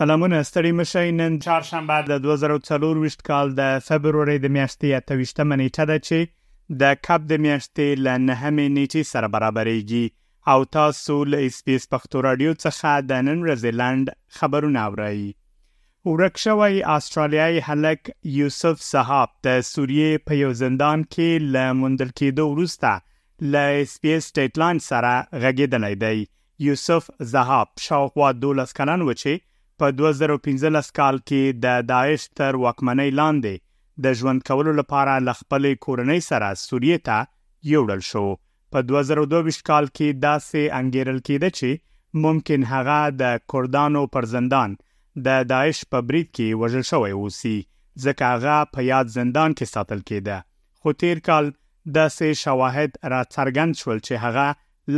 سلامونه ستړي مشئ نن چهارشنبه د 2024 کال د فبرورۍ د میاشتې 28مه نیټه ده چې د کب د میاشتې ل 9مې نیټې سره برابرېږي او تاسو له اس بي اس پښتو رادیو څخه د نن ورځې لنډ خبرونه اورئ. ورک شوی آسترالیایي هلک یوسف سهاب د سوریې په یو زندان کې له موندل کېدو وروسته له اس بي اس ډیټلاین سره غږېدلی دی. یوسف زهاب شاوخوا 12 کلن و چې په 2015 کال کې د داعش تر واکمنۍ لاندې د ژوند کولو لپاره له خپلې کورنۍ سره سوریې ته یوړل شو. په دوه زره او دوه ویشت کال کې داسې انګېرل کېده چې ممکن هغه د کردانو پر زندان د داعش په برید کې وژل شوی اوسي، ځکه هغه په یاد زندان کې ساتل کېده، خو تېر کال داسې شواهد راڅرګند شول چې هغه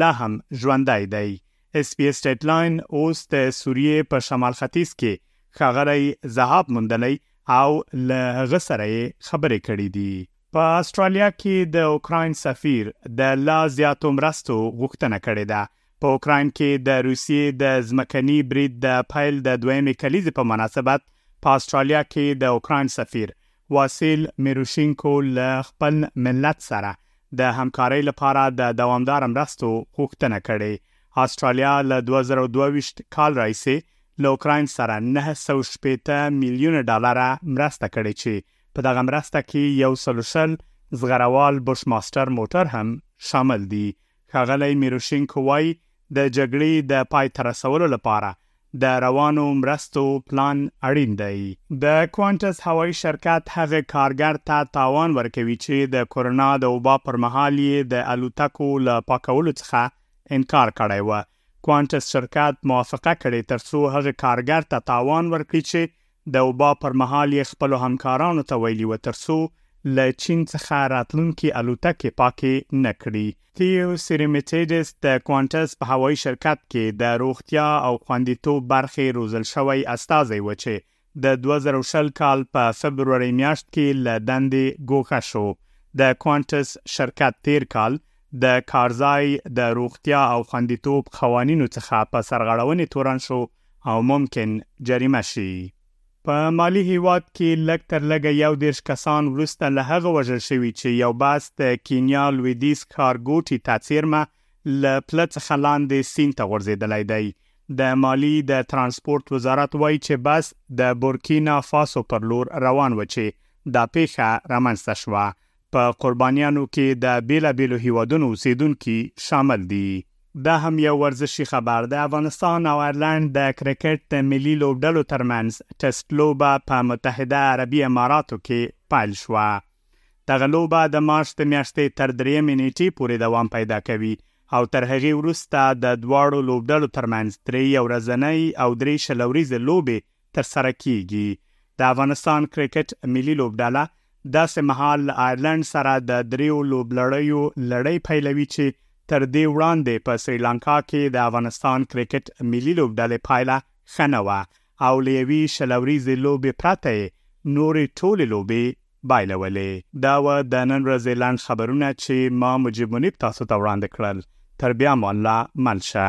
لا هم ژوندی دی. اېس پي اېس ډېټ لاین اوس د سوریې په شمال ختیځ کې ښاغلی ذهاب موندلی او له هغه سره یې خبرې کړې دي. په استرالیا کې د اوکراین سفیر د لا زیاتو مرستو غوښتنه کړې ده. په اوکراین کې د روسیې د ځمکني برید د پیل د دویمې کلیزې په مناسبت په استرالیا کې د اوکراین سفیر واسیل میروشینکو له خپل ملت سره د همکارۍ لپاره د دوامدار مرستو غوښتنه کړې استرالیا له 2022 کال راهیسې له اوکراین سره 960 میلیون ډالر مرسته کړې چې په دغه مرسته کې یو سل شل زغروال بوش ماسټر موټر هم شامل دي. ښاغلی میروشینکو وايي، د جګړې د پای ته رسولو لپاره د روانو مرستو پلان اړین دی. د کوانټس هوایي شرکت هغه کارګر ته تاوان ورکوي چې د کورونا د وبا پر مهال یې د الوتکو له پاکولو څخه انکار کړی و. کوانټس شرکت موافقه کړې تر څو هغه کارګر ته تاوان ورکړي چې د وبا پر مهال یې خپلو همکارانو ته ویلي و تر څو له چین څخه راتلونکي الوتکې پاکې نه کړي. تیو سیریمیټیډس د کوانټس په هوایي شرکت کې د روغتیا او خوندیتوب برخې روزل شوی استازی و چې د دوه زره شل کال په فبرورۍ میاشت کې له دندې ګوښه شو. د کوانټس شرکت تیر کال د کارځای د روغتیا او خوندیتوب قوانینو څخه په سرغړونې تورن شو او ممکن جریمه شي. په مالي هیواد کې لږ تر لږه یو دېرش کسان وروسته له هغه وژل شوي چې یو بس د کینیا لویدیځ ښار ګوټي ته څیرمه له پله څخه لاندې سیند ته غورځیدلی دی. د مالي د ترانسپورت وزارت وایي چې بس د بورکینا فاسو پر لور روان و چې دا پیښه رامنځته شوه. په قربانیانو کې د بیلا بیلو هیوادونو اوسیدونکي شامل دي. دا هم یو ورزشي خبر د افغانستان او ایرلند د کرکټ د ملي لوبډلو ترمنځ ټیسټ لوبه په متحده عربي اماراتو کې پیل شوه. دغه لوبه د مارچ د میاشتې تر دریمې نیټې پورې دوام پیدا کوي او تر هغې وروسته د دواړو لوبډلو ترمنځ درې یو ورځنۍ او درې شل اوریزې لوبې ترسره کیږي. د افغانستان کرکټ ملي لوبډله داسې مهال له آیرلنډ سره د دریو لوبلړیو لړۍ پیلوي چې تر دې وړاندې په سریلانکا کې د افغانستان کرکټ ملي لوبډلې پایله ښه نه وه او له یوي شلوریزې لوبې پرته یې نورې ټولې لوبې بایلولې. دا وه د نن ورځې لنډ خبرونه چې ما مجیب منیب تاسو ته وړاندې کړل. تر بیا مو الله مل شه.